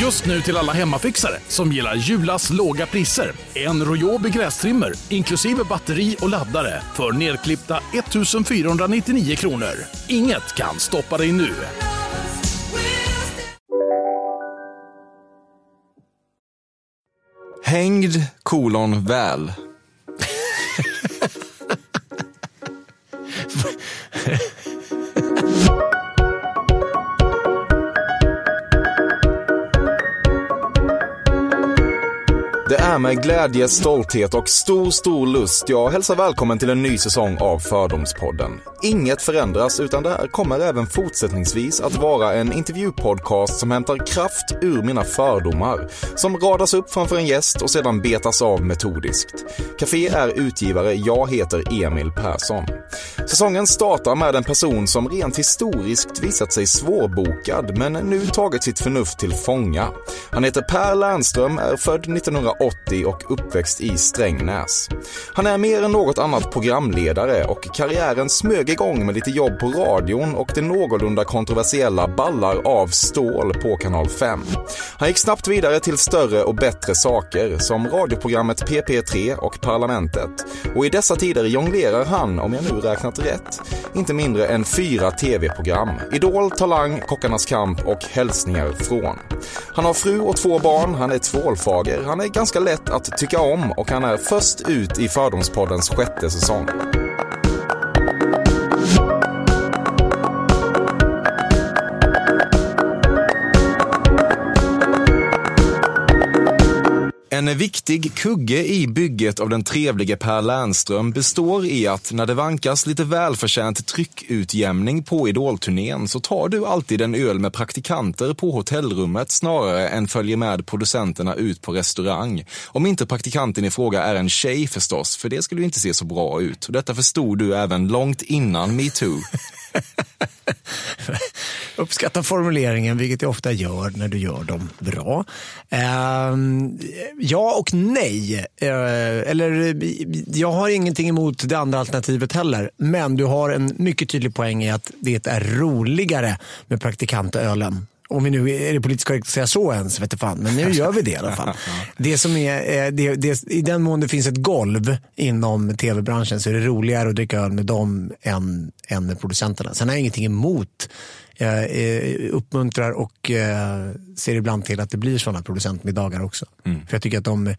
Just nu till alla hemmafixare som gillar Julas låga priser. En Royobi grästrimmer inklusive batteri och laddare för nedklippta 1 499 kronor. Inget kan stoppa dig nu. Hängd kolon väl. Det är med glädje, stolthet och stor, stor lust jag hälsar välkommen till en ny säsong av Fördomspodden. Inget förändras utan det här kommer även fortsättningsvis att vara en intervjupodcast som hämtar kraft ur mina fördomar, som radas upp framför en gäst och sedan betas av metodiskt. Café är utgivare, jag heter Emil Persson. Säsongen startar med en person som rent historiskt visat sig svårbokad men nu tagit sitt förnuft till fånga. Han heter Per Lernström, är född 1980 och uppväxt i Strängnäs. Han är mer än något annat programledare och karriären smög igång med lite jobb på radion och det någorlunda kontroversiella Ballar av stål på kanal 5. Han gick snabbt vidare till större och bättre saker som radioprogrammet PP3 och Parlamentet. Och i dessa tider jonglerar han, om jag nu räknat rätt, inte mindre än fyra tv-program. Idol, Talang, Kockarnas kamp och Hälsningar från. Han har fru och två barn, han är tvålfager, han är ganska lätt att tycka om och han är först ut i Fördomspoddens sjätte säsong. En viktig kugge i bygget av den trevlige Per Lernström består i att när det vankas lite välförtjänt tryckutjämning på Idolturnén så tar du alltid en öl med praktikanter på hotellrummet snarare än följer med producenterna ut på restaurang. Om inte praktikanten i fråga är en tjej förstås, för det skulle ju inte se så bra ut. Och detta förstod du även långt innan metoo. Uppskattar formuleringen, vilket jag ofta gör när du gör dem bra. Um, ja och nej. Eh, eller jag har ingenting emot det andra alternativet heller. Men du har en mycket tydlig poäng i att det är roligare med praktikantölen om vi nu är det politiskt korrekt att säga så ens, vet fan. men nu gör vi det i alla fall. Det som är, det, det, I den mån det finns ett golv inom tv-branschen så är det roligare att dricka öl med dem än, än med producenterna. Sen har jag ingenting emot jag uppmuntrar och ser ibland till att det blir sådana producentmiddagar också. Mm. För jag tycker att de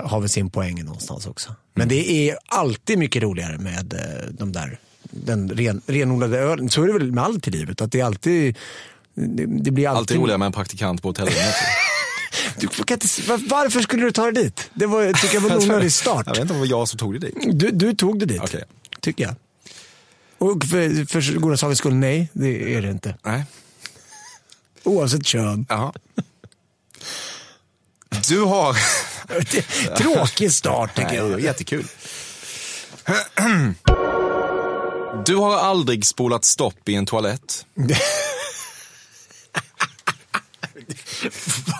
har väl sin poäng någonstans också. Men mm. det är alltid mycket roligare med de där den ren, renodlade ölen. Så är det väl med allt i livet. Att det är alltid det, det blir alltid... alltid roligare med en praktikant på hotellrummet. Du, varför skulle du ta dig dit? Det var, tycker jag var en onödig start. Jag vet inte om det var jag som tog dig dit. Du, du tog dig dit, okay. tycker jag. Och för, för goda sakens skull, nej, det är det inte. Nej. Oavsett kön. Jaha. Du har... Tråkig start tycker nej, jag. Jättekul. Du har aldrig spolat stopp i en toalett.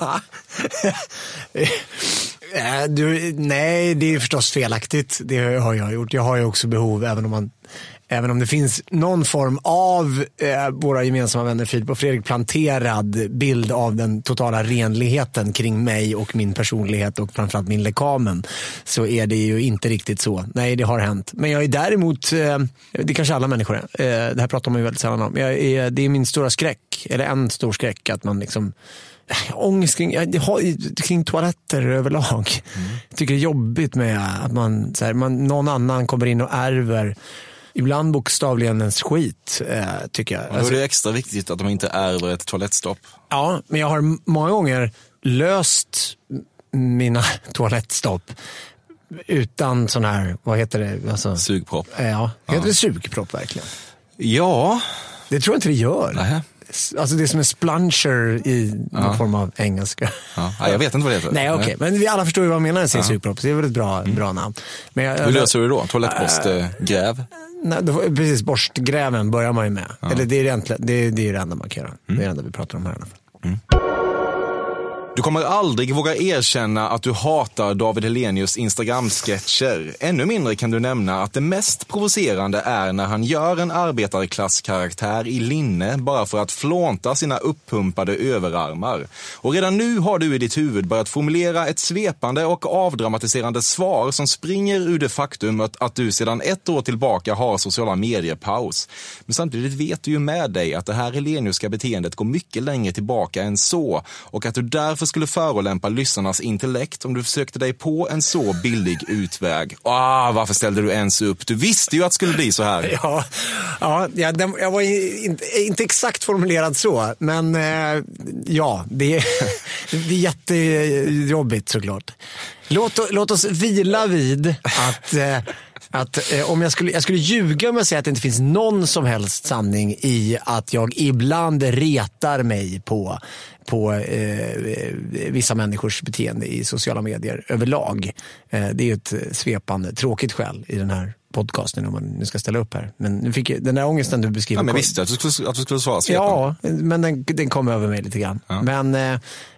Va? Eh, du, nej, det är förstås felaktigt. Det har jag gjort. Jag har ju också behov, även om man Även om det finns någon form av eh, våra gemensamma vänner Filip och Fredrik planterad bild av den totala renligheten kring mig och min personlighet och framförallt min lekamen så är det ju inte riktigt så. Nej, det har hänt. Men jag är däremot, eh, det kanske alla människor är, eh, det här pratar man ju väldigt sällan om. Är, det är min stora skräck, eller en stor skräck, att man liksom ångest kring, kring toaletter överlag. Mm. Jag tycker det är jobbigt med att man, så här, man, någon annan kommer in och ärver ibland bokstavligen ens skit, eh, tycker jag. Och då är det extra viktigt att de inte ärver ett toalettstopp. Ja, men jag har många gånger löst mina toalettstopp utan sån här, vad heter det? Alltså, sugpropp. Ja, heter ja. det sugpropp verkligen? Ja. Det tror jag inte det gör. Nej. Alltså det är som en splunger i någon ja. form av engelska. Ja. jag vet inte vad det heter. Nej, okej. Okay. Men vi alla förstår ju vad jag menar när jag säger ja. sugpropp. Det är väl ett bra, mm. bra namn. Men jag, Hur löser du det då? Toalettborstgräv? Uh, Nej, då, precis, borstgräven börjar man ju med. Eller det är egentligen- det, är- det är det enda man kan göra. Det är det enda vi pratar om här i alla fall. Du kommer aldrig våga erkänna att du hatar David Helenius Instagram-sketcher. Ännu mindre kan du nämna att det mest provocerande är när han gör en arbetarklasskaraktär i linne bara för att flånta sina uppumpade överarmar. Och redan nu har du i ditt huvud börjat formulera ett svepande och avdramatiserande svar som springer ur det faktumet att du sedan ett år tillbaka har sociala medier-paus. Men samtidigt vet du ju med dig att det här Heleniuska beteendet går mycket längre tillbaka än så och att du därför skulle förolämpa lyssnarnas intellekt om du försökte dig på en så billig utväg. Ah, varför ställde du ens upp? Du visste ju att det skulle bli så här. Ja, ja jag, den, jag var in, inte, inte exakt formulerad så, men eh, ja, det är, det är jättejobbigt såklart. Låt, låt oss vila vid att, eh, att eh, om jag skulle, jag skulle ljuga om jag säger att det inte finns någon som helst sanning i att jag ibland retar mig på på eh, vissa människors beteende i sociala medier överlag. Eh, det är ju ett svepande, tråkigt skäl i den här podcasten om man nu ska ställa upp här. Men nu fick jag, den där ångesten du beskriver. Ja, men kom- visste att du skulle, att du skulle svara svepande. Ja, men den, den kom över mig lite grann. Men eh,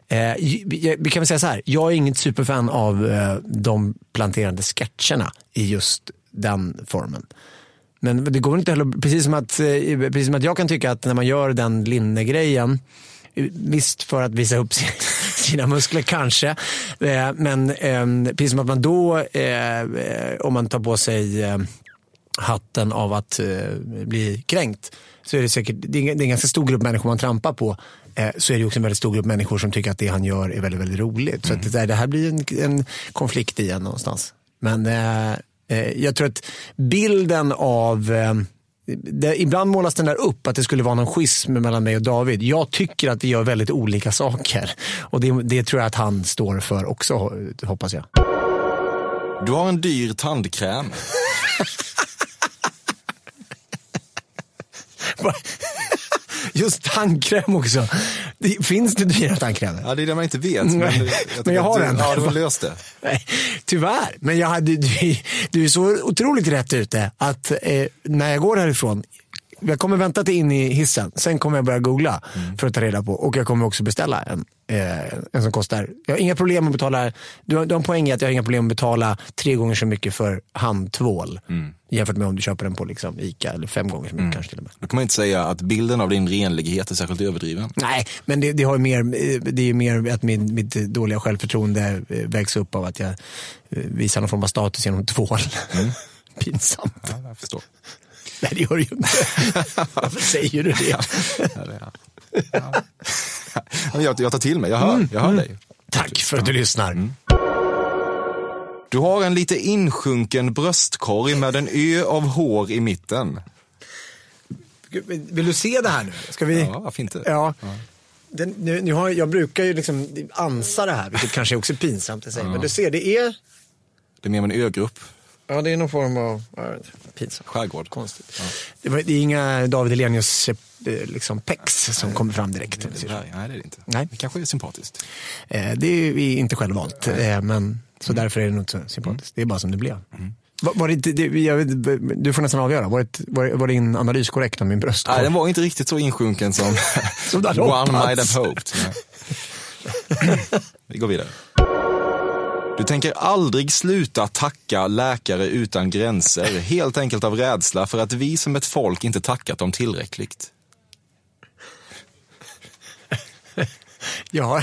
eh, vi vi kan väl säga så här, jag är inget superfan av eh, de planterande sketcherna i just den formen. Men det går inte heller, precis som, att, eh, precis som att jag kan tycka att när man gör den linnegrejen, eh, visst för att visa upp sin- sina muskler kanske, eh, men eh, precis som att man då, om man tar på sig hatten av att bli kränkt så är det säkert, det är, en- ganska stor grupp människor man trampar på. Så är det också en väldigt stor grupp människor som tycker att det han gör är väldigt, väldigt roligt. Så att det, där- det här blir en, en konflikt igen någonstans. Men jag tror att bilden av eh, det, ibland målas den där upp att det skulle vara någon schism mellan mig och David. Jag tycker att vi gör väldigt olika saker. Och det, det tror jag att han står för också, hoppas jag. Du har en dyr tandkräm. Just tandkräm också. Det, finns det dyra tandkrämer? Ja, det är det man inte vet. Men, jag men jag har du, en. Ja, du har löst det. Nej, tyvärr. Men jag hade, du, du är så otroligt rätt ute att eh, när jag går härifrån, jag kommer vänta till in i hissen, sen kommer jag börja googla för att ta reda på och jag kommer också beställa en, eh, en som kostar, jag har inga problem att betala, du har, du har en poäng i att jag har inga problem att betala tre gånger så mycket för handtvål jämfört med om du köper den på liksom Ica eller fem gånger så mycket kanske till och med. Då kan man inte säga att bilden av din renlighet är särskilt överdriven. Nej, men det, det, har mer, det är ju mer att min, mitt dåliga självförtroende eh, vägs upp av att jag eh, visar någon form av status genom tvål. Pinsamt. Ja, jag förstår. Nej, det gör det ju inte. Varför säger du det? Ja, ja. Jag, jag tar till mig, jag hör, jag hör dig. Tack för att du lyssnar. Du har en lite insjunken bröstkorg med en ö av hår i mitten. Vill du se det här nu? Ska vi? Ja, varför inte? Ja. Den, nu, nu har, jag brukar ju liksom ansa det här, vilket kanske också är pinsamt att säga. Men du ser, det är, Det är mer av en ögrupp, ja, det är någon form av, pinsamt. skärgård. Konstigt. Det, var, det är inga David Hellenius eh, liksom, pex som kommer fram direkt. Det där, nej, det är det inte. Nej. Det kanske är sympatiskt. Eh, det är vi inte självvalt, eh, men så därför är det nog inte så sympatiskt. Det är bara som det blev. Var, var det, det, jag vet, du får nästan avgöra, var, det, var, var din analys korrekt om min bröstkorg? Nej, den var inte riktigt så insjunken som, Som one might have hoped. Nej. Vi går vidare. Du tänker aldrig sluta tacka Läkare utan gränser, helt enkelt av rädsla för att vi som ett folk inte tackat dem tillräckligt. Ja.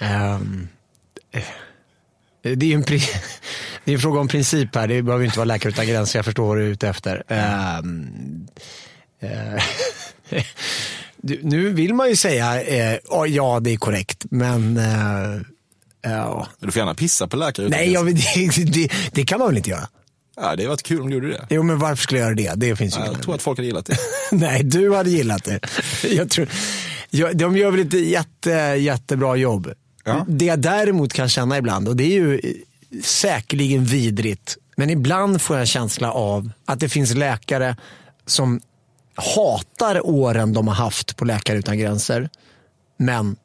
um, det är ju en, pri- det är en fråga om princip här. Det behöver inte vara läkare utan gränser. Jag förstår vad du är ute efter. Um, uh, nu vill man ju säga eh, ja, ja, det är korrekt, men eh, ja. Du får gärna pissa på Läkare Nej, jag, det, det, det kan man väl inte göra? Ja, det hade varit kul om du gjorde det. Jo, men varför skulle jag göra det? Det finns ju Jag ingen tror att folk hade gillat det. Nej, du hade gillat det. Jag tror, jag, de gör väl ett jätte, jättebra jobb. Ja. Det jag däremot kan känna ibland, och det är ju säkerligen vidrigt, men ibland får jag en känsla av att det finns läkare som hatar åren de har haft på Läkare utan gränser, men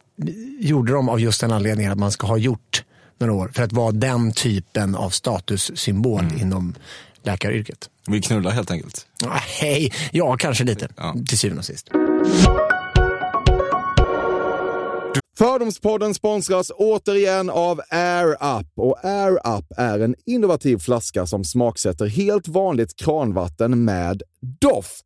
gjorde dem av just den anledningen att man ska ha gjort några år för att vara den typen av statussymbol inom läkaryrket. Vi knullar helt enkelt. Ah, Hej, ja kanske lite. Ja. Till syvende och sist. Fördomspodden sponsras återigen av Air Up. Och Air Up är en innovativ flaska som smaksätter helt vanligt kranvatten med doft.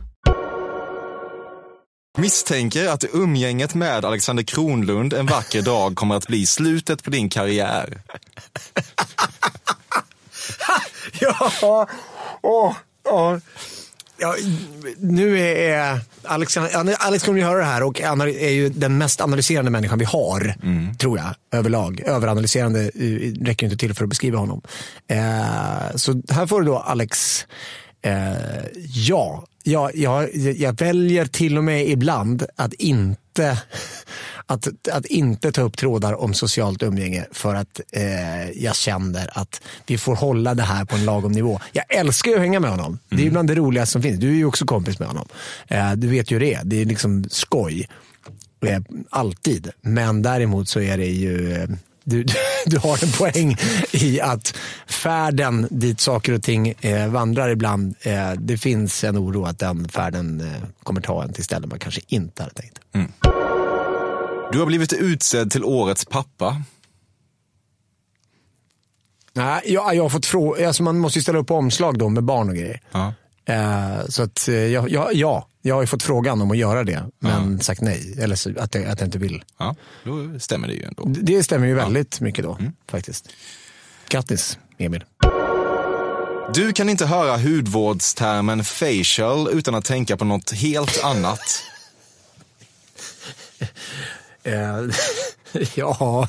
Misstänker att umgänget med Alexander Kronlund en vacker dag kommer att bli slutet på din karriär. Ja, åh, åh. Ja, nu är Alex, Alex kommer ju höra det här och är ju den mest analyserande människan vi har, tror jag, överlag. Överanalyserande eh, räcker inte till för att beskriva honom. Eh, så här får du då Alex, eh, ja, jag, jag, jag väljer till och med ibland att inte att, att inte ta upp trådar om socialt umgänge för att eh, jag känner att vi får hålla det här på en lagom nivå. Jag älskar ju att hänga med honom. Det är bland det roligaste som finns. Du är ju också kompis med honom. Eh, du vet ju det. Det är liksom skoj. Eh, alltid. Men däremot så är det ju eh, du, du har en poäng i att färden dit saker och ting eh, vandrar ibland, eh, det finns en oro att den färden eh, kommer ta en till ställen man kanske inte hade tänkt. Du har blivit utsedd till årets pappa. Nej, jag, jag har fått fråga, alltså man måste ju ställa upp omslag då med barn och grejer. Ja. Eh, så att, eh, jag, jag, ja, jag har ju fått frågan om att göra det, men sagt nej. Eller så, att, jag, att jag inte vill. Ja, då stämmer det ju ändå. Det det stämmer ju väldigt mycket då, faktiskt. Grattis, Emil. Du kan inte höra hudvårdstermen facial utan att tänka på något helt annat. Eh, ja,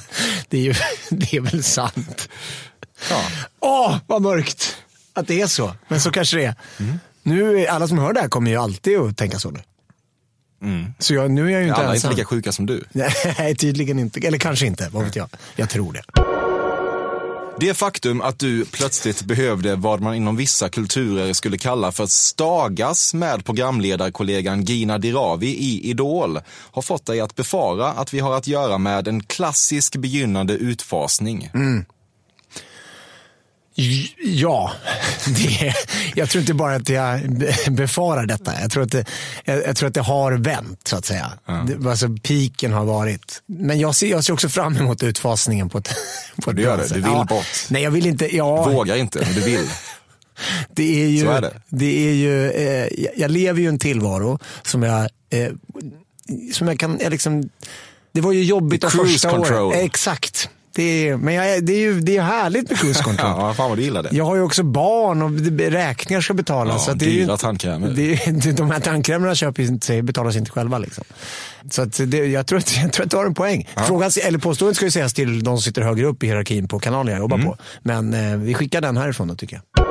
det är ju det är väl sant. Ja. Åh, vad mörkt att det är så. Men så kanske det är. Nu, alla som hör det här kommer ju alltid att tänka så nu. Så jag, nu är jag ju inte Alla är inte ensam. lika sjuka som du. Nej, tydligen inte. Eller kanske inte, vad vet jag. Jag tror det. Det faktum att du plötsligt behövde vad man inom vissa kulturer skulle kalla för stagas med programledarkollegan Gina Dirawi i Idol har fått dig att befara att vi har att göra med en klassisk begynnande utfasning. J- Ja, det jag tror inte bara att jag be- befarar detta. Jag tror att det, jag, jag tror att det har vänt, så att säga. Det, alltså, piken har varit. Men jag ser, jag ser också fram emot utfasningen på ett, på ett Du gör det, du vill ja. bort. Nej, jag vill inte. Ja, Vågar inte, men du vill. det är ju, Så är det. det är ju, eh, jag- lever ju en tillvaro som jag, eh, som jag kan, jag liksom, det var ju jobbigt de första åren. Exakt. Det är, men jag, det är ju det är härligt med cruise control. Ja, fan vad du gillar det. Jag har ju också barn och räkningar ska betalas. Ja, så det dyra tandkrämer. Det, de här tandkrämerna köper inte, betalas inte själva. Liksom. Så att det, jag, tror att, jag tror att du har en poäng. Frågan, eller påståendet ska ju sägas till de som sitter högre upp i hierarkin på kanalen jag jobbar Mm. på. Men eh, vi skickar den härifrån då tycker jag.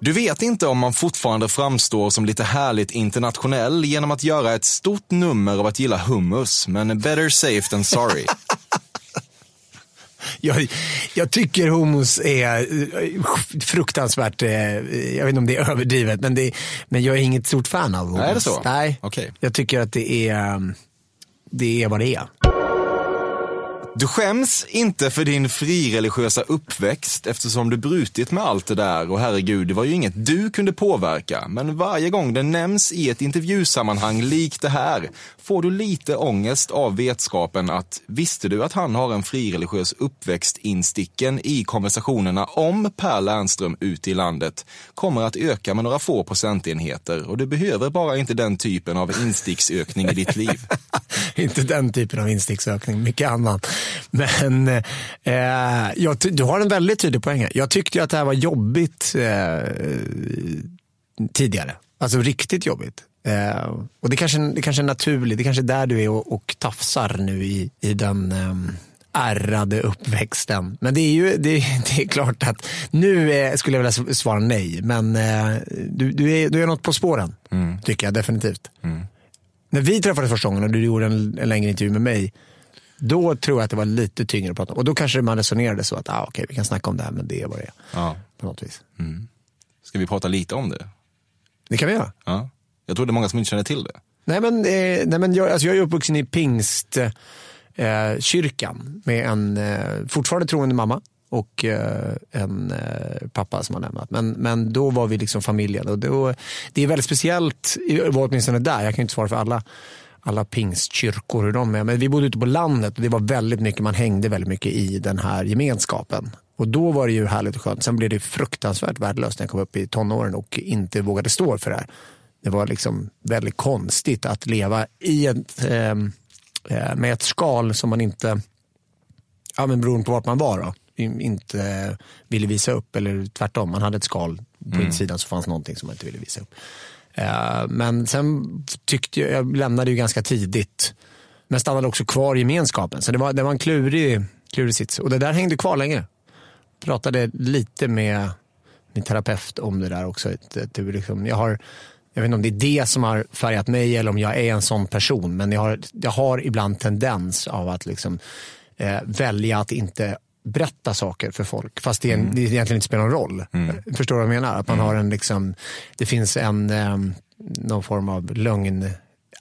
Du vet inte om man fortfarande framstår som lite härligt internationell genom att göra ett stort nummer av att gilla hummus, men better safe than sorry. Jag, jag tycker homos är eh, fruktansvärt, eh, jag vet inte om det är överdrivet, men, det, men jag är inget stort fan av homos. Nej, är det så? Nej, Okej. jag tycker att det är, eh, det är vad det är. Du skäms inte för din frireligiösa uppväxt eftersom du brutit med allt det där och herregud, det var ju inget du kunde påverka. Men varje gång det nämns i ett intervjusammanhang likt det här får du lite ångest av vetskapen att visste du att han har en frireligiös uppväxt insticken i konversationerna om Per Lernström ute i landet kommer att öka med några få procentenheter och du behöver bara inte den typen av insticksökning i ditt liv. inte den typen av insticksökning, mycket annat. Men eh, jag, du har en väldigt tydlig poäng här. Jag tyckte ju att det här var jobbigt eh, tidigare. Alltså riktigt jobbigt. Eh, och det kanske, det kanske är naturligt, det kanske är där du är och, och tafsar nu i, i den eh, ärrade uppväxten. Men det är ju det, det är klart att nu är, skulle jag vilja svara nej. Men eh, du, du, är, du är något på spåren, Mm. tycker jag definitivt. När vi träffades första gången och du gjorde en, en längre intervju med mig, då tror jag att det var lite tyngre att prata om. Och då kanske man resonerade så att ah, okej, vi kan snacka om det här, men det är vad det är. Ja. På något vis. Ska vi prata lite om det? Det kan vi göra. Ja. Jag tror det är många som inte känner till det. Nej men, eh, nej, men jag, alltså jag är uppvuxen i pingstkyrkan eh, med en eh, fortfarande troende mamma och eh, en eh, pappa som har lämnat. Men, men då var vi liksom familjen. Och då, det är väldigt speciellt, var åtminstone där, jag kan inte svara för alla, alla pingstkyrkor hur de är. Men vi bodde ute på landet och det var väldigt mycket, man hängde väldigt mycket i den här gemenskapen. Och då var det ju härligt och skönt. Sen blev det fruktansvärt värdelöst när jag kom upp i tonåren och inte vågade stå för det här. Det var liksom väldigt konstigt att leva i ett, eh, eh, med ett skal som man inte, ja, men beroende på vart man var, då, inte ville visa upp. Eller tvärtom, man hade ett skal på insidan så fanns någonting som man inte ville visa upp. Eh, men sen tyckte jag, jag lämnade ju ganska tidigt, men stannade också kvar i gemenskapen. Så det var, det var en klurig, klurig sits. Och det där hängde kvar länge. Pratade lite med min terapeut om det där också. Liksom, jag, har, jag vet inte om det är det som har färgat mig eller om jag är en sån person. Men jag har, jag har ibland tendens av att liksom, eh, välja att inte berätta saker för folk. Fast det, är en, det egentligen inte spelar någon roll. Förstår du vad jag menar? Att man har en, liksom, det finns en, eh, någon form av lögn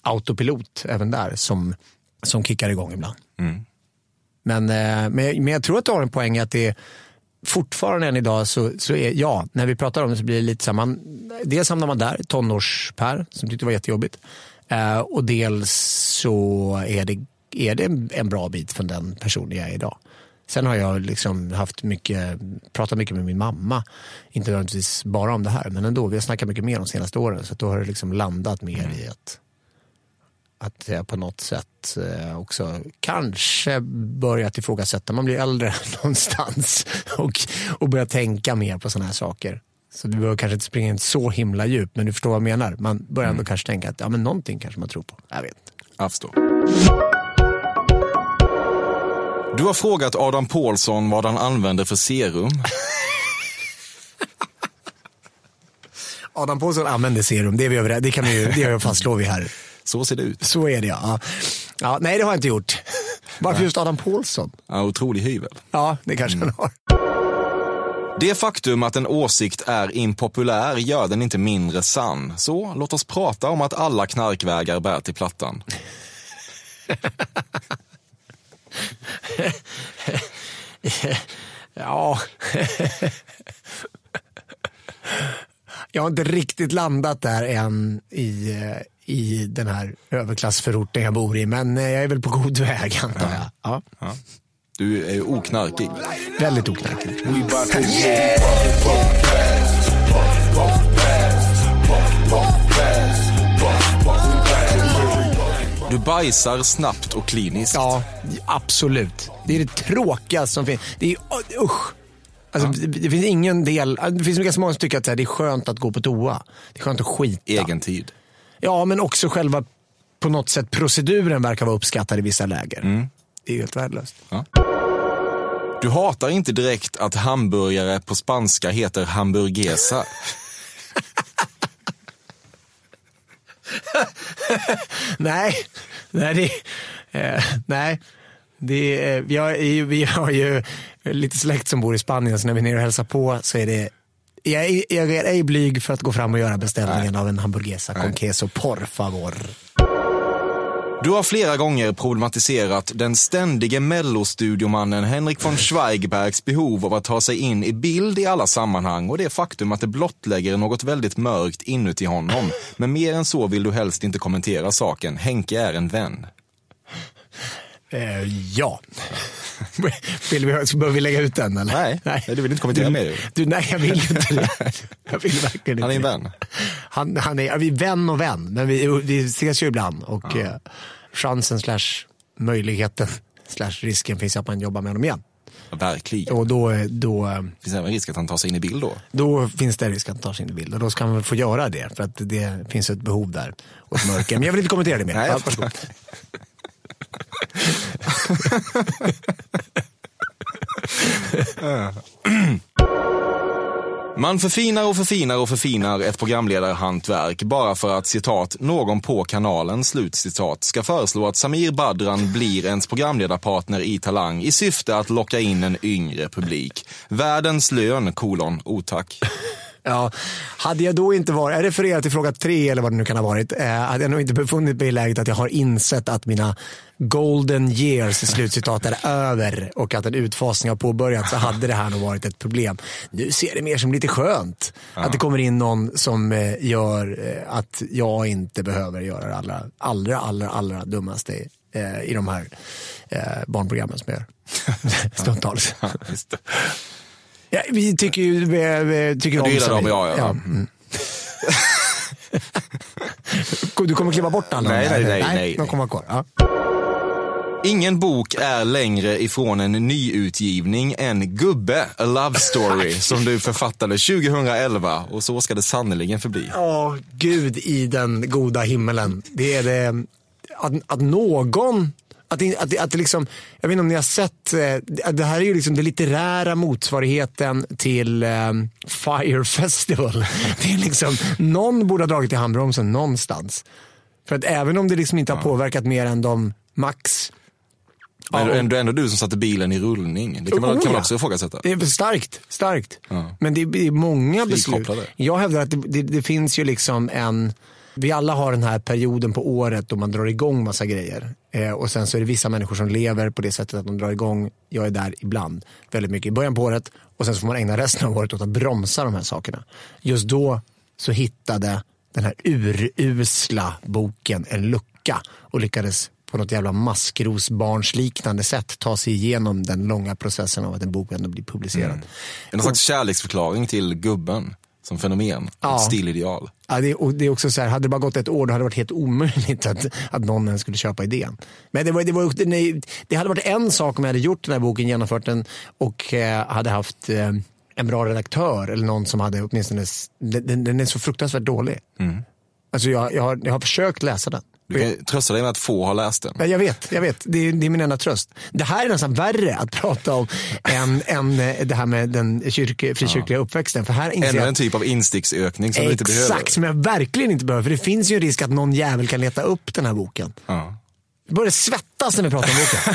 autopilot även där som, som kickar igång ibland. Men, eh, men, jag- men jag tror att du har en poäng att det fortfarande än idag så, så är, ja, när vi pratar om det så blir det lite så här, man, dels hamnar man där, tonårspär som tyckte det var jättejobbigt. Eh, och dels så är det, är det en, en bra bit från den personen jag är idag. Sen har jag liksom haft mycket, pratat mycket med min mamma, inte nödvändigtvis bara om det här, men ändå. Vi har snackat mycket mer de senaste åren, så då har det liksom landat mer i att att jag på något sätt eh, också kanske börjat ifrågasätta. Man blir äldre någonstans och, och börjar tänka mer på sådana här saker. Så du behöver kanske inte springa in så himla djupt, men du förstår vad jag menar. Man börjar ändå kanske tänka att ja, men någonting kanske man tror på. Jag vet inte. Jag förstår. Du har frågat Adam Pålsson vad han använder för serum. Adam Pålsson använder serum, det, är vi överens. det, kan vi, det fastslår vi här. Så ser det ut. Så är det ja. ja. nej, det har jag inte gjort. Varför just Adam Pålsson? Ja, otrolig hyvel. Ja, det kanske han har. Det faktum att en åsikt är impopulär gör den inte mindre sann. Så låt oss prata om att alla knarkvägar bär till Plattan. Ja. Jag har inte riktigt landat där än i, eh, i den här överklassförorten jag bor i. Men eh, jag är väl på god väg antar jag. Ja. Du är ju oknarkig. Väldigt oknarkig. Du bajsar snabbt och kliniskt. Ja, absolut. Det är det tråkigaste som finns. Det är usch. Alltså, det, det finns ingen del, det finns ganska många som tycker att det är skönt att gå på toa. Det är skönt att skita. Egen tid. Ja, men också själva på något sätt proceduren verkar vara uppskattad i vissa läger. Det är ju helt värdelöst. Du hatar inte direkt att hamburgare på spanska heter hamburguesa. Nej, nej, det, eh, nej. Det, är- vi, har, ju- vi har ju lite släkt som bor i Spanien, så när vi är nere och hälsar på så är det jag är, jag är ej blyg för att gå fram och göra beställningen av en hamburguesa con queso, por favor. Du har flera gånger problematiserat den ständige mellostudiomannen Henrik von Schweigbergs behov av att ta sig in i bild i alla sammanhang och det faktum att det blottlägger något väldigt mörkt inuti honom. Men mer än så vill du helst inte kommentera saken. Henke är en vän. Eh, ja. Vill vi, behöver vi lägga ut den eller? Nej, du vill inte kommentera mer. Du, nej, jag vill inte det. Jag vill verkligen Han är en vän. Han, han är, ja, vi är vän och vän, men vi, vi ses ju ibland. Och eh, chansen slash möjligheten slash risken finns att man jobbar med honom igen. Verkligen. Och då, då, eh, Det finns även risk att han tar sig in i bild då. då finns det risk att han tar sin bild. Och då ska han väl få göra det, för att det finns ett behov där. Och ett mörker. Men jag vill inte kommentera det mer. Nej, Ja, jag förstår. varsågod. Eh. Man förfinar och förfinar och förfinar ett programledarhantverk bara för att citat, någon på kanalen, slut citat ska föreslå att Samir Badran blir ens programledarpartner i Talang i syfte att locka in en yngre publik. Världens lön, kolon, otack. Ja, hade jag då inte varit, jag refererar till fråga tre eller vad det nu kan ha varit, eh, hade jag nog inte befunnit mig i läget att jag har insett att mina golden years slutcitat är över och att en utfasning har påbörjats så hade det här nog varit ett problem. Nu ser det mer som lite skönt att det kommer in någon som eh, gör eh, att jag inte behöver göra det allra, allra, allra, allra dummaste eh, i de här barnprogrammen som jag gör. Stundtals. Ja, vi tycker ju vi, tycker Du om gillar dem, ja, ja. mm. Du kommer klippa bort alla Nej, här? nej, nej, nej, De nej. kommer vara kvar. Ja. Ingen bok är längre ifrån en nyutgivning än Gubbe, A Love Story, som du författade 2011 och så ska det sannerligen förbli. Ja, Gud i den goda himmelen. Det är det, att, att någon att, det- att, det- att det liksom, jag vet inte om ni har sett, eh, det här är ju liksom den litterära motsvarigheten till eh, Fire Festival. Det är liksom, någon borde ha dragit i handbromsen någonstans. För att även om det liksom inte har påverkat mer än de max Men Ja. ändå, ändå du som satte bilen i rullning. Det kan man, Oh, kan man ja. också ifrågasätta. Det är starkt, starkt. Ja. Men det är, det är många beslut. Jag hävdar att det, det, det finns ju liksom en, vi alla har den här perioden på året då man drar igång massa grejer. Eh, och sen så är det vissa människor som lever på det sättet att de drar igång, jag är där ibland, väldigt mycket i början på året. Och sen så får man ägna resten av året åt att bromsa de här sakerna. Just då så hittade den här urusla boken en lucka och lyckades på något jävla maskrosbarnsliknande sätt ta sig igenom den långa processen av att en bok ändå blir publicerad. En slags kärleksförklaring till gubben som fenomen. Ja. Ett stilideal. Ja, det, är, och det är också så här, hade det bara gått ett år då hade det varit helt omöjligt att, att någon ens skulle köpa idén. Men det, var, det, var, det, det hade varit en sak om jag hade gjort den här boken, genomfört den och eh, hade haft eh, en bra redaktör eller någon som hade åtminstone, den, den- är så fruktansvärt dålig. Alltså jag, jag, har, jag har försökt läsa den. Du kan trösta dig med att få har läst den. Ja, jag vet, jag vet. Det är, det är min enda tröst. Det här är nästan värre att prata om än, än eh, det här med den kyrk, frikyrkliga uppväxten. För här Ännu en typ av insticksökning som du inte behöver. Exakt, som jag verkligen inte behöver. För det finns ju en risk att någon jävel kan leta upp den här boken. Ja. Jag börjar svettas när vi pratar om boken.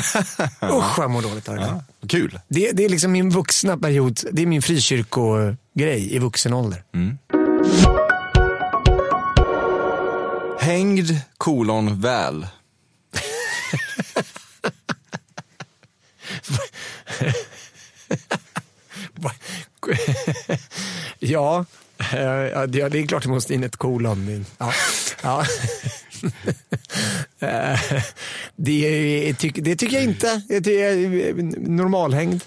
Usch vad jag mår dåligt av det där. Kul. Det, det är liksom min vuxna period. Det är min frikyrkogrej i vuxen ålder. Hängd kolon väl. ja, eh, ja, det är klart det måste in ett kolon. Ja. Ja. Eh, det, det tycker jag inte. Det är normalhängd.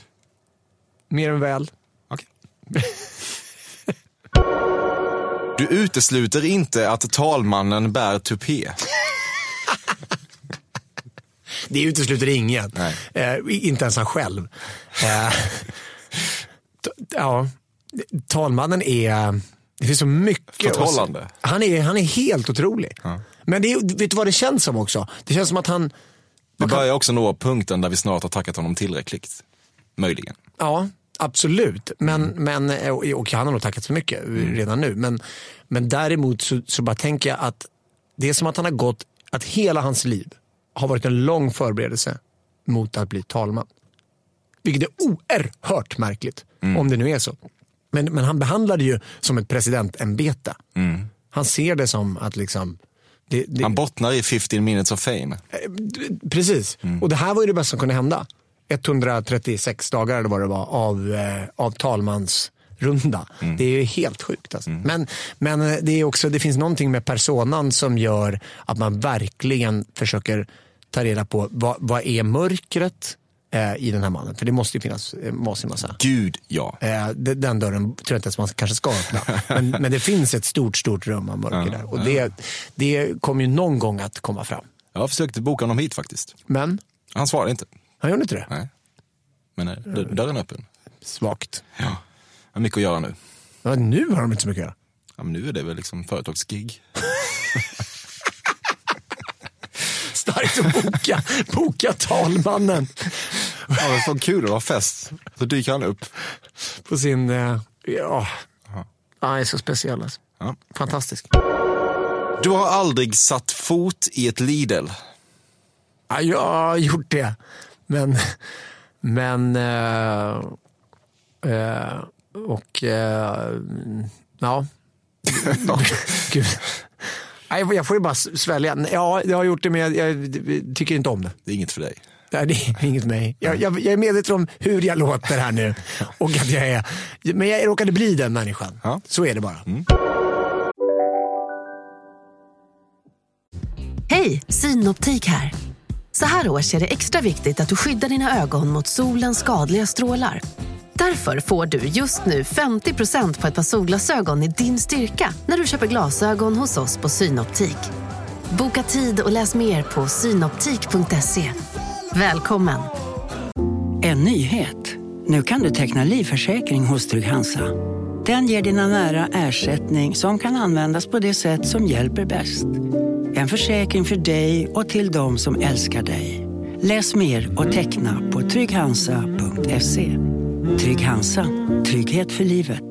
Mer än väl. Okej. Du utesluter inte att talmannen bär tupé. Det utesluter ingen. Eh, inte ens han själv. Eh, ja, talmannen är... Det finns så mycket. Förtrollande. Han är, han är helt otrolig. Men det, vet du vad det känns som också? Det känns som att han... Vi börjar också nå punkten där vi snart har tackat honom tillräckligt. Möjligen. Ja, absolut. Men, men, och, och han har nog tackat för mycket redan nu. Men, men däremot så, så bara tänker jag att det är som att han har gått, att hela hans liv har varit en lång förberedelse mot att bli talman. Vilket är oerhört märkligt, om det nu är så. Men, men han behandlar det ju som ett presidentämbete. Han ser det som att liksom... Det, det, Han bottnar i 15 minutes of fame. Precis, och det här var ju det bästa som kunde hända. 136 dagar eller vad det var av, eh, av talmansrunda. Det är ju helt sjukt. Alltså. Men, men eh, det, är också, det finns någonting med personan som gör att man verkligen försöker ta reda på vad, vad är mörkret eh, i den här mannen. För det måste ju finnas eh, massor massa. Gud, ja. Eh, de- den dörren tror jag inte ens man kanske ska öppna. Men, men det finns ett stort, stort rum av mörker där. Och det, det kommer ju någon gång att komma fram. Jag har försökt boka honom hit faktiskt. Men Han svarar inte. Han gjorde inte det. Nej. Men nej, dörr- dörren är öppen. Svagt. Ja. Jag har mycket att göra nu. Ja, nu har de inte så mycket att göra. Ja, men nu är det väl liksom företagsgig. Starkt att boka, boka talmannen. Ja, men så kul att ha fest. Så dyker han upp. på sin... eh, Ja, han är så speciell alltså. Ja. Fantastisk. Du har aldrig satt fot i ett Lidl. Ja, jag har gjort det. Men... Men... eh, eh, och... eh, ja. Gud. Nej, Jag får ju bara svälja. Ja, jag har gjort det men jag, jag tycker inte om det. Det är inget för dig. Nej, det är inget för mig. Jag, jag, jag är medveten om hur jag låter här nu. Och att jag är, men jag råkade bli den människan. Ja. Så är det bara. Hej, Synoptik här. Så här års är det extra viktigt att du skyddar dina ögon mot solens skadliga strålar. Därför får du just nu 50% på ett par solglasögon i din styrka när du köper glasögon hos oss på Synoptik. Boka tid och läs mer på synoptik.se. Välkommen! En nyhet. Nu kan du teckna livförsäkring hos Trygg-Hansa. Den ger dina nära ersättning som kan användas på det sätt som hjälper bäst. En försäkring för dig och till de som älskar dig. Läs mer och teckna på trygghansa.se. Trygg Hansa. Trygghet för livet.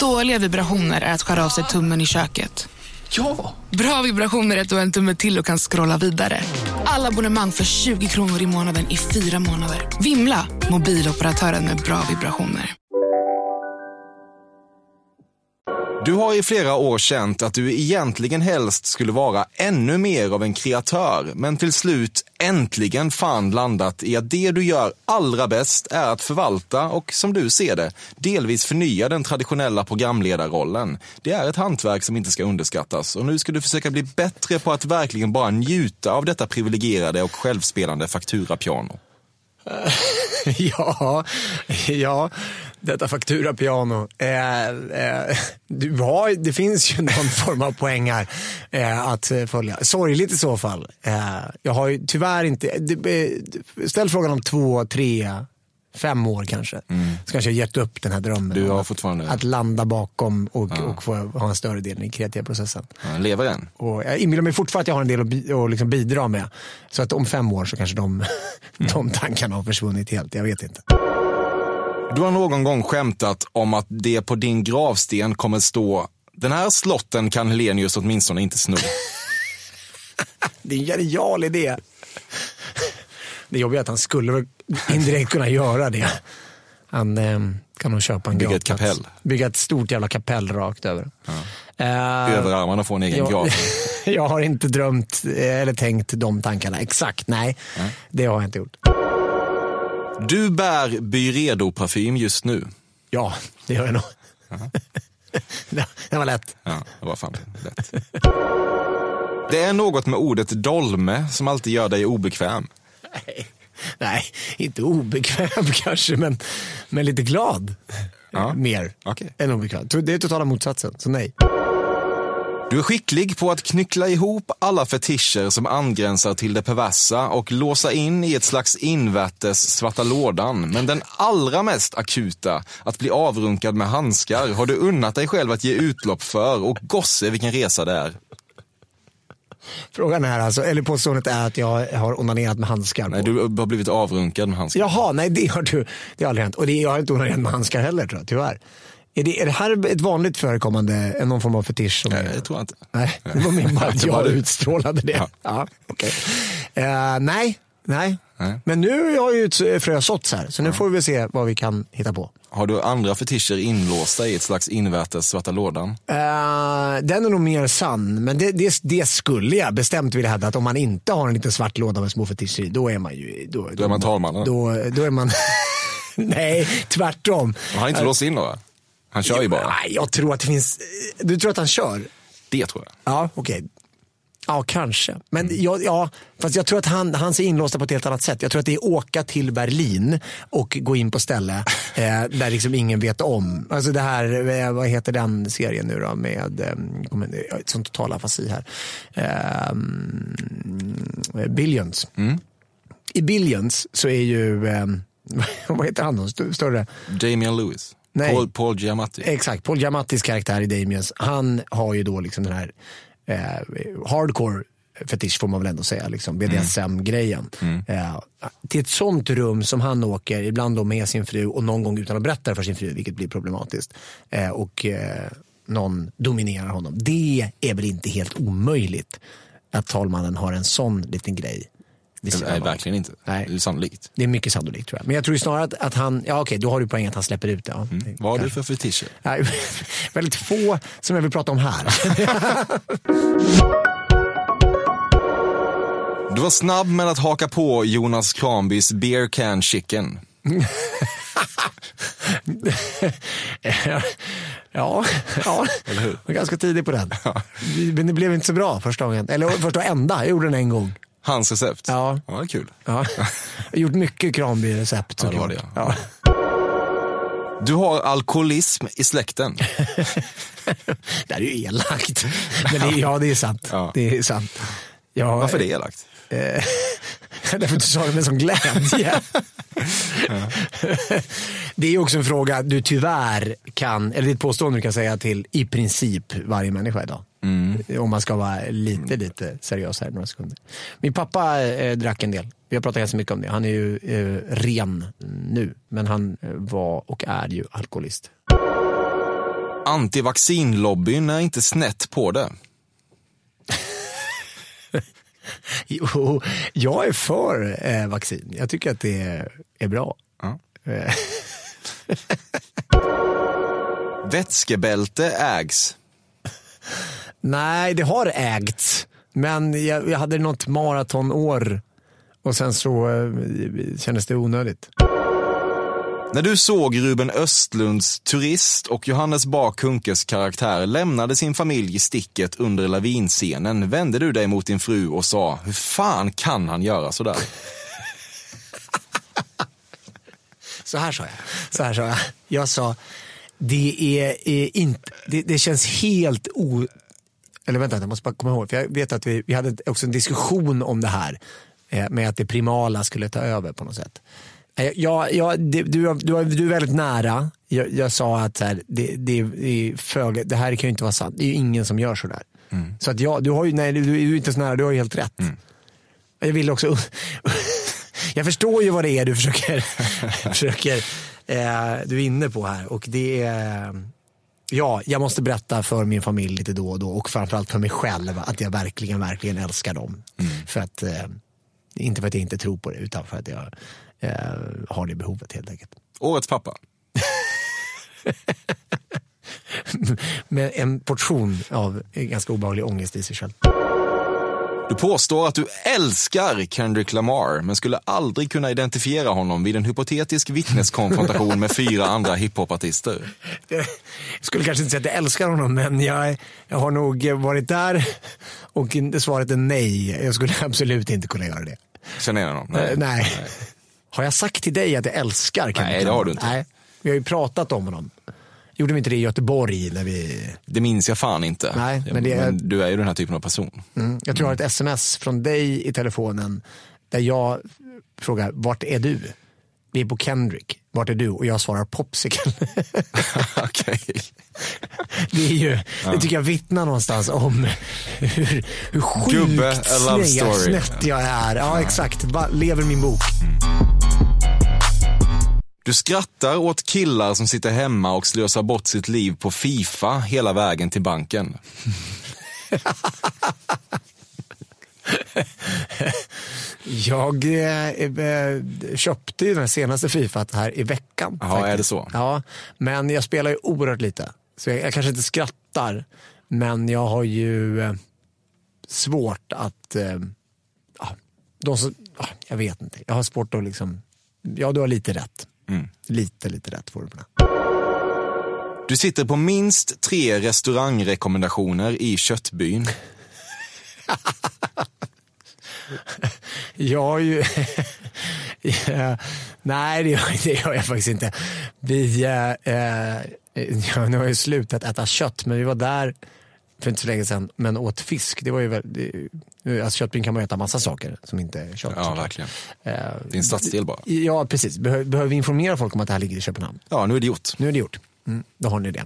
Dåliga vibrationer är att skära av sig tummen i köket. Ja! Bra vibrationer är att du har en tumme till och kan scrolla vidare. Alla abonnemang för 20 kronor i månaden i fyra månader. Vimla! Mobiloperatören med bra vibrationer. Du har i flera år känt att du egentligen helst skulle vara ännu mer av en kreatör, men till slut äntligen fan landat i att det du gör allra bäst är att förvalta och, som du ser det, delvis förnya den traditionella programledarrollen. Det är ett hantverk som inte ska underskattas och nu ska du försöka bli bättre på att verkligen bara njuta av detta privilegierade och självspelande fakturapiano. ja, ja, detta fakturapiano. Eh, eh, du har, det finns ju någon form av poäng här eh, att eh, följa. Sorgligt i så fall. Eh, jag har ju tyvärr inte, eh, ställ frågan om två, tre, fem år kanske. Så kanske jag gett upp den här drömmen. Du har att- fortfarande- Att landa bakom och, och få ha en större del i den kreativa processen. Ja, lever än? Och jag inbillar mig fortfarande att jag har en del att, bi- att liksom bidra med. Så att om fem år så kanske de, de tankarna har försvunnit helt. Jag vet inte. Du har någon gång skämtat om att det på din gravsten kommer stå den här slotten kan Helenius åtminstone inte sno. Det är en genial idé. Det jobbiga är att han skulle väl indirekt kunna göra det. Han eh, kan nog köpa en Bygga ett kapell. Bygga ett stort jävla kapell rakt över. Eh, Överarmarna får en egen jag, grav. jag har inte drömt eh, eller tänkt de tankarna exakt. Nej, det har jag inte gjort. Du bär Byredo-parfym just nu. Ja, det gör jag nog. det, det var lätt. Ja, det var fan lätt. Det är något med ordet dolme som alltid gör dig obekväm. Nej, nej, inte obekväm kanske, men, men lite glad. Ja. Mer Okej. än obekväm. Det är totala motsatsen, så nej. Du är skicklig på att knyckla ihop alla fetischer som angränsar till det perversa och låsa in i ett slags invärtes svarta lådan. Men den allra mest akuta, att bli avrunkad med handskar, har du unnat dig själv att ge utlopp för och gosse vilken resa det är. Frågan är alltså, eller påståendet är att jag har onanerat med handskar Nej, på. du har blivit avrunkad med handskar. Jaha, nej det har du. Det har aldrig hänt. Och det, jag har inte onanerat med handskar heller tror jag, tyvärr. Är det, är det här ett vanligt förekommande, eh, någon form av fetisch? Som Nej, det tror jag inte. Nej, det var Det var jag utstrålade det. Ja. Ja. okej. Eh, nej, nej, Nej. Men nu har ju ett frö såtts här, så nu får vi se vad vi kan hitta på. Har du andra fetischer inlåsta i ett slags invärtes svarta lådan? Eh, den är nog mer sann, men det, det, det skulle jag bestämt vilja hävda att om man inte har en liten svart låda med små fetischer i, då är man ju... Då, Då är man talmannen. Då, då är man... Nej, tvärtom. Han har inte låst in några? Han kör ju bara. Nej, jag tror att det finns... Du tror att han kör? Det tror jag. Ja, okej. Ja, kanske. Men Mm. jag, ja, fast jag tror att han, han ser inlåsta på ett helt annat sätt. Jag tror att det är åka till Berlin och gå in på ställe eh, där liksom ingen vet om. Alltså det här, eh, vad heter den serien nu då med, eh, har ett sånt total afasi här. Eh, Billions. Mm. I Billions så är ju, eh, vad heter han då, St- större? Damian Lewis. Nej. Paul, Paul Giamatti. Exakt, Paul Giamattis karaktär i Damiens, han har ju då liksom den här eh, hardcore fetisch får man väl ändå säga, liksom, BDSM-grejen. Eh, till ett sånt rum som han åker, ibland då med sin fru och någon gång utan att berätta för sin fru, vilket blir problematiskt. Eh, och eh, någon dominerar honom. Det är väl inte helt omöjligt att talmannen har en sån liten grej. Sidan Nej, verkligen inte. Nej. Det är sannolikt. Det är mycket sannolikt tror jag. Men jag tror snarare att, att han, ja okej, då har du poäng att han släpper ut det. Ja. Det Vad har du för fetischer? Nej, väldigt få som jag vill prata om här. Du var snabb med att haka på Jonas Kranbys beer can chicken. ja, ja. Eller hur? Jag var ganska tidig på den. Men det blev inte så bra första gången. Eller första och enda, jag gjorde den en gång. Hans recept. Ja. Ja, det är kul. Ja. Jag har gjort mycket Kranby-recept Ja, det var det, Ja. Du har alkoholism i släkten. Det här är ju elakt. Men det, ja, det är sant. Ja. Det är sant. Ja, Varför det är elakt? Eh, Därför att du sa det med sån glädje. Det är också en fråga du tyvärr kan, eller det är ett påstående du kan säga till i princip varje människa idag. Om man ska vara lite, lite seriös här några sekunder. Min pappa eh, drack en del. Vi har pratat ganska mycket om det. Han är ju eh, ren nu, men han eh, var och är ju alkoholist. Antivaccinlobbyn är inte snett på det. Jo, jag är för eh, vaccin. Jag tycker att det är, är bra. Ja. Eh, Vätskebälte ägs. Nej, det har ägts. Men jag, jag hade något maratonår och sen så eh, kändes det onödigt. När du såg Ruben Östlunds Turist och Johannes Bah Kunkes karaktär lämnade sin familj i sticket under lavinscenen vände du dig mot din fru och sa, hur fan kan han göra sådär? Så här sa jag. Så här sa jag. Jag sa, det är, är inte, det, det känns helt o... Eller vänta, jag måste bara komma ihåg. För jag vet att vi, vi hade också en diskussion om det här. Eh, med att det primala skulle ta över på något sätt. Eh, jag, det, du, du, du är väldigt nära. Jag, jag sa att här, det, det, är föga, det här kan ju inte vara sant. Det är ju ingen som gör sådär. Så att jag, du, har ju, nej, du, du är inte så nära, du har ju helt rätt. Jag vill också... jag förstår ju vad det är du försöker... försöker eh, du är inne på här. Och det är... Ja, jag måste berätta för min familj lite då och då och framförallt för mig själv att jag verkligen, verkligen älskar dem. För att, eh, inte för att jag inte tror på det utan för att jag eh, har det behovet helt enkelt. Årets pappa. Med en portion av ganska obehaglig ångest i sig själv. Du påstår att du älskar Kendrick Lamar, men skulle aldrig kunna identifiera honom vid en hypotetisk vittneskonfrontation med fyra andra hiphopartister. Jag skulle kanske inte säga att jag älskar honom, men jag, jag har nog varit där och svaret är nej. Jag skulle absolut inte kunna göra det. Känner igen honom? Nej. nej. Har jag sagt till dig att jag älskar Kendrick Nej, det har du inte. Nej, vi har ju pratat om honom. Gjorde vi inte det i Göteborg? När vi... Det minns jag fan inte. Nej, men det är- du är ju den här typen av person. mm. Jag tror jag har ett sms från dig i telefonen där jag frågar, vart är du? Vi är på Kendrick. Vart är du? Och jag svarar Popsicle. Okej. Det, är ju, det tycker jag vittnar någonstans om hur, hur sjukt Gubbe, snett jag är. Ja, exakt. Va, lever min bok. Du skrattar åt killar som sitter hemma och slösar bort sitt liv på Fifa hela vägen till banken. Jag eh, eh, köpte ju den senaste Fifa här i veckan. Ja, faktiskt. är det så? Ja, men jag spelar ju oerhört lite. Så jag, jag kanske inte skrattar, men jag har ju eh, svårt att... Eh, de som, ja, jag vet inte. Jag har svårt att liksom... Ja, du har lite rätt. Mm. Lite, lite rätt får du på det. Du sitter på minst tre restaurangrekommendationer i Köttbyn. Jag har ju... ja, nej, det gör, det gör jag faktiskt inte. Vi, eh, eh, ja, nu har jag slutat äta kött, men vi var där för inte så länge sedan, men åt fisk. Det var ju väldigt, alltså köttbyn kan man äta massa saker som inte är kött. Ja, verkligen. Eh, Det är en stadsdel bara. Ja, precis. Behöver, behöver vi informera folk om att det här ligger i Köpenhamn? Ja, nu är det gjort. Nu är det gjort. Mm, då har ni det.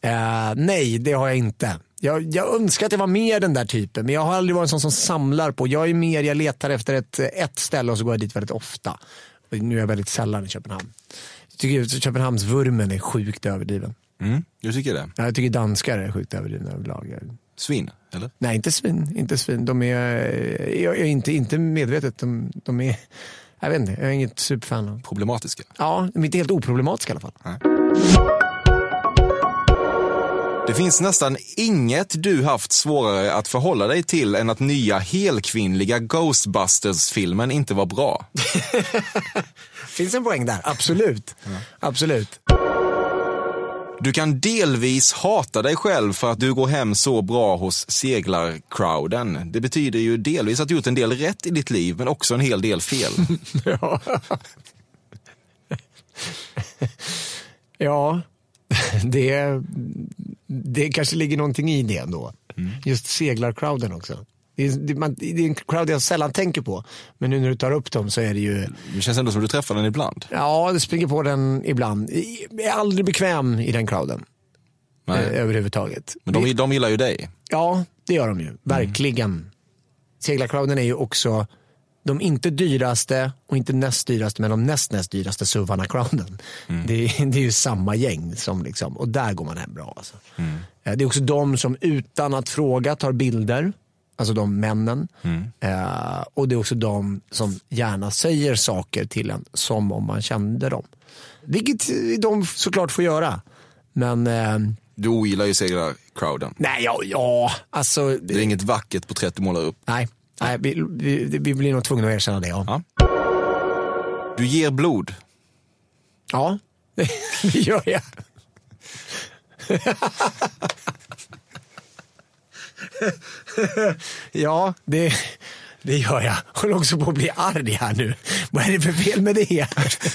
Eh, nej, det har jag inte. Jag, jag önskar att jag var mer den där typen, men jag har aldrig varit en sån som samlar på. Jag är mer, jag letar efter ett, ett ställe och så går jag dit väldigt ofta. Och nu är jag väldigt sällan i Köpenhamn. Jag tycker att Köpenhamnsvurmen är sjukt överdriven. Mm, du tycker det? Ja, Jag tycker danskar är sjukt överdrivna överlag. Svin, eller? Nej, inte svin. Inte svin. De är, jag är inte, inte medvetet. De, de är, jag vet inte, jag är inget superfan av. Problematiska? Ja, de är inte helt oproblematiska i alla fall. Det finns nästan inget du haft svårare att förhålla dig till än att nya helkvinnliga Ghostbusters-filmen inte var bra. Finns en poäng där, absolut. Absolut. Du kan delvis hata dig själv för att du går hem så bra hos seglarcrowden. Det betyder ju delvis att du gjort en del rätt i ditt liv, men också en hel del fel. Ja. ja, det, det kanske ligger någonting i det ändå. Just seglarcrowden också. Det är, det, man, det är en crowd jag sällan tänker på. Men nu när du tar upp dem så är det ju, Det känns ändå som du träffar den ibland. ja det springer på den ibland. Jag är aldrig bekväm i den crowden. Nej. Eh, överhuvudtaget. Men de, de gillar ju dig. Ja, det gör de ju. Verkligen. Seglarcrowden är ju också de inte dyraste och inte näst dyraste, men de näst näst dyraste suvarna crowden. Det, är- det är ju samma gäng som liksom, och där går man hem bra. Alltså. Eh, Det är också de som utan att fråga tar bilder, alltså de männen. Eh, och det är också de som gärna säger saker till en som om man kände dem. Vilket de såklart får göra. Men eh, Du ogillar ju seglarcrowden. nej, ja, ja alltså. Det är inget vackert porträtt du målar upp. Nej, nej vi, vi, vi blir nog tvungna att erkänna det. Ja, Ja. Du ger blod. ja det gör jag. ja, det, det gör jag. Håller också på att bli arg här nu. Vad är det för fel med det?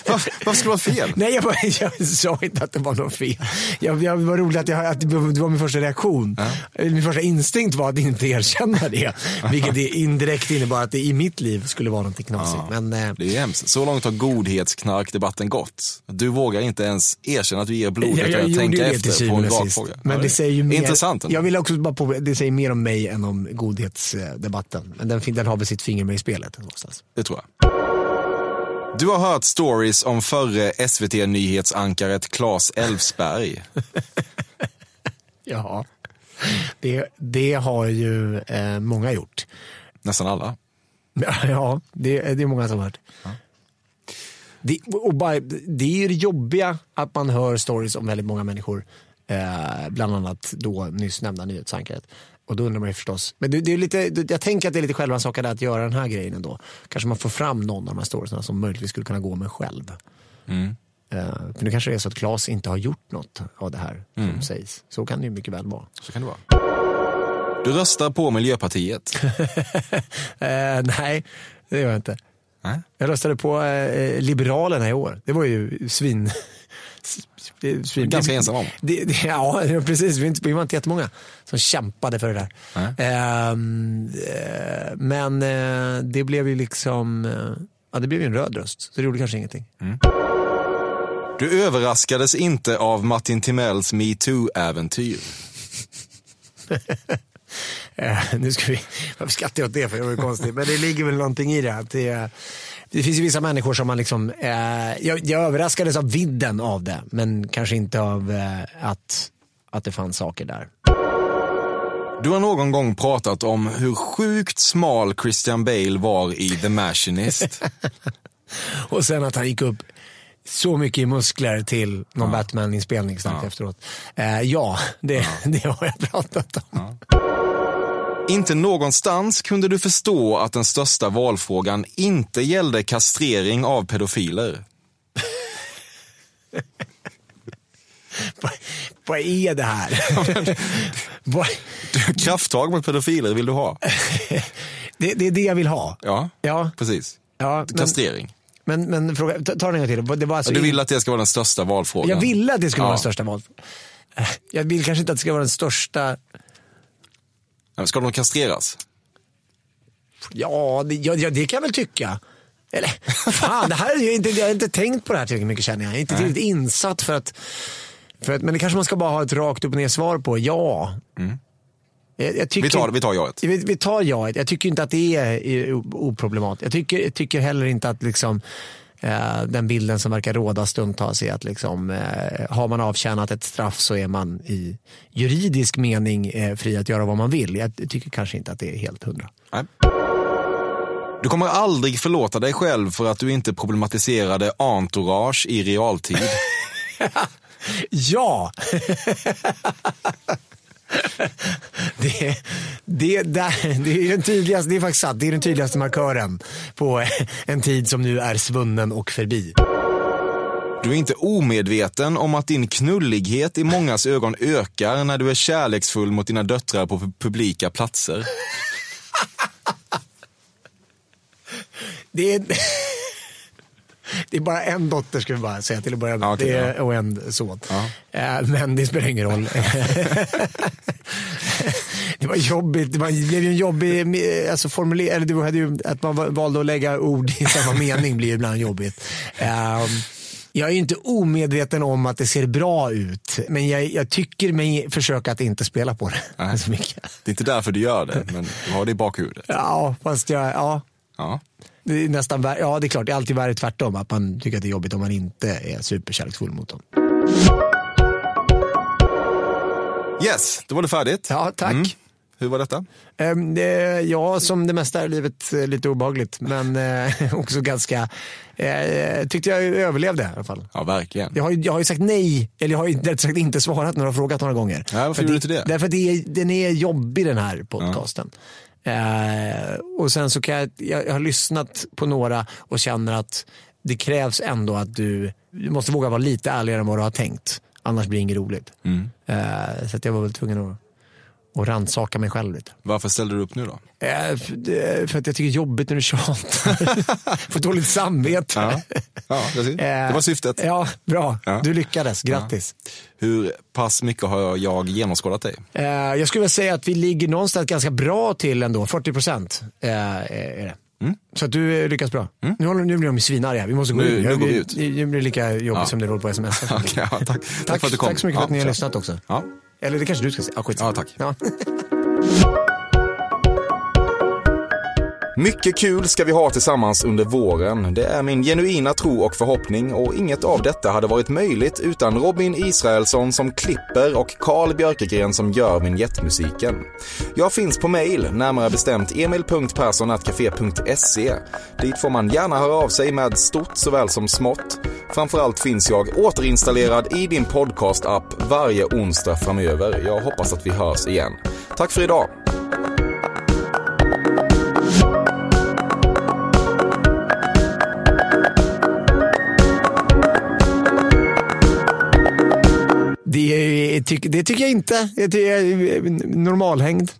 Varför, varför skulle vara fel? Nej, jag, bara, jag sa inte att det var något fel. Jag, jag, var roligt att, jag, att det var min första reaktion. Min första instinkt var att inte erkänna det. Vilket det indirekt innebar att det i mitt liv skulle vara något knasigt. Men, eh, Det är hemskt. Så långt har godhetsknarkdebatten gått. Du vågar inte ens erkänna att du ger blod Jag, jag gjorde tänka efter på en syvende och rak sist. fråga. Men Ja, det säger ju mer, Intressant ändå. Jag vill också bara på, det säger mer om mig än om godhetsdebatten. Men den, den har väl sitt finger med i spelet någonstans. Det tror jag. Du har hört stories om förre SVT-nyhetsankaret Claes Elfsberg. Ja, det, det har ju eh, många gjort. Nästan alla. Ja, det, det är många som har hört. Det, och bara, det är ju det jobbiga att man hör stories om väldigt många människor. Eh, bland annat då nyss nämnda nyhetsankaret. Och då undrar man ju förstås. Men det, det är lite, jag tänker att det är lite självrannsakan att göra den här grejen ändå. Kanske man får fram någon av de här storiesarna som möjligtvis skulle kunna gå med själv. Eh, för nu kanske det är så att Claes inte har gjort något av det här som sägs. Så kan det ju mycket väl vara. Så kan det vara. Du röstar på Miljöpartiet. Eh, nej, det gör jag inte. Nej. Jag röstade på eh, Liberalerna i år. Det var ju svin... svin Ganska ensam om. Det, det, ja, precis. Vi, var inte jättemånga som kämpade för det där. Ehm, eh, men eh, det blev ju liksom... Eh, ja, det blev ju en röd röst. Så det gjorde kanske ingenting. Du överraskades inte av Martin Timells metoo-äventyr. Eh, nu ska vi... Varför skrattar jag åt det? För det var ju konstigt. Men det ligger väl någonting i det. Att det, det finns ju vissa människor som man liksom... Eh, jag, jag överraskades av vidden av det. Men kanske inte av eh, att, att det fanns saker där. Du har någon gång pratat om hur sjukt smal Christian Bale var i The Machinist. Och sen att han gick upp så mycket i muskler till någon Batman-inspelning snart efteråt. Eh, ja, det, det har jag pratat om. Inte någonstans kunde du förstå att den största valfrågan inte gällde kastrering av pedofiler. Vad, vad är det här? Krafttag mot pedofiler vill du ha? det, det är det jag vill ha. Ja, Ja, precis. ja Kastrering. men, men fråga, ta, ta den en gång till. Det var alltså du in- vill att det ska vara den största valfrågan? Jag ville att det skulle Ja. vara den största val. Eh, Jag vill kanske inte att det ska vara den största. Ska de kastreras? Ja, det, ja, det kan jag väl tycka. Eller, fan, det här är ju inte, jag har inte tänkt på det här tillräckligt mycket känner jag. Jag är inte tillräckligt insatt för att, för att, men det kanske man ska bara ha ett rakt upp och ner svar på. Ja. Jag, jag tycker, Vi tar, vi tar jaet. vi, vi tar jaet. Jag tycker inte att det är oproblematiskt. Jag tycker, jag tycker heller inte att liksom, den bilden som verkar råda stundtals är att liksom, eh, har man avtjänat ett straff så är man i juridisk mening eh, fri att göra vad man vill. Jag tycker kanske inte att det är helt hundra. Nej. Du kommer aldrig förlåta dig själv för att du inte problematiserade entourage i realtid. Ja! det, det, där, det, är den tydligaste, det är faktiskt sant, det är den tydligaste markören på en tid som nu är svunnen och förbi. Du är inte omedveten om att din knullighet i mångas ögon ökar när du är kärleksfull mot dina döttrar på publika platser. Det är, det är bara en dotter ska vi bara säga till att börja med. Ja, okej, det är, och en son. Eh, Men det spelar ingen roll. det var jobbigt. Det, var, det blev ju en jobbig eh, alltså formulering. Eller du hade ju, att man valde att lägga ord i samma mening blir ibland jobbigt. Eh, Jag är inte omedveten om att det ser bra ut, men jag, jag tycker mig försöka att inte spela på det Nej. så mycket. Det är inte därför du gör det, men du har det i bakhuvudet. Ja, fast jag, ja, Ja. det är nästan ja det är klart, det är alltid värre tvärtom. Att man tycker att det är jobbigt om man inte är superkärleksfull mot dem. Yes, då var det färdigt. Ja, tack. Mm. Hur var detta? Ehm, det, ja, som det mesta i livet, eh, lite obehagligt. Men eh, också ganska, eh, tyckte jag överlevde i alla fall. Ja, verkligen. Jag har, ju, jag har ju sagt nej, eller jag har ju rätt sagt inte svarat när du har frågat några gånger. Ja, varför För gjorde du inte det? Därför att det är, den är jobbig den här podcasten. Eh, och sen så kan jag, jag, jag har lyssnat på några och känner att det krävs ändå att du, du måste våga vara lite ärligare än vad du har tänkt. Annars blir det inget roligt. Mm. Eh, så jag var väl tvungen att, att rannsaka mig själv lite. Varför ställde du upp nu då? Eh, för, det- att jag tycker det är jobbigt när du tjatar. Får dåligt samvete. Ja, ja det, det var syftet. Eh, Ja, bra. Ja. Du lyckades. Grattis. Hur pass mycket har jag genomskådat dig? Eh, jag skulle vilja säga att vi ligger någonstans ganska bra till ändå. 40 procent eh, är det. Mm. Så att du eh, lyckas bra. Nu, håller, nu blir de svinarga. Vi måste gå Nu- ut. nu går vi Det- ut. Det det blir lika jobbigt Ja. som det låter på sms. Okej, ja, tack. tack. Tack, för att du kom. tack så mycket för att ni har Ja, lyssnat också. Eller det kanske du ska säga. Skitsamma. Ja, tack. Ja. Mycket kul ska vi ha tillsammans under våren. Det är min genuina tro och förhoppning och inget av detta hade varit möjligt utan Robin Israelsson som klipper och Carl Björkegren som gör vignettmusiken. Jag finns på mail, närmare bestämt emil.perssonatcafe.se. Dit får man gärna höra av sig med stort såväl som smått. Framförallt finns jag återinstallerad i din podcast-app varje onsdag framöver. Jag hoppas att vi hörs igen. Tack för idag! Tyck- det tycker jag inte. Jag Det är eh, normalhängd.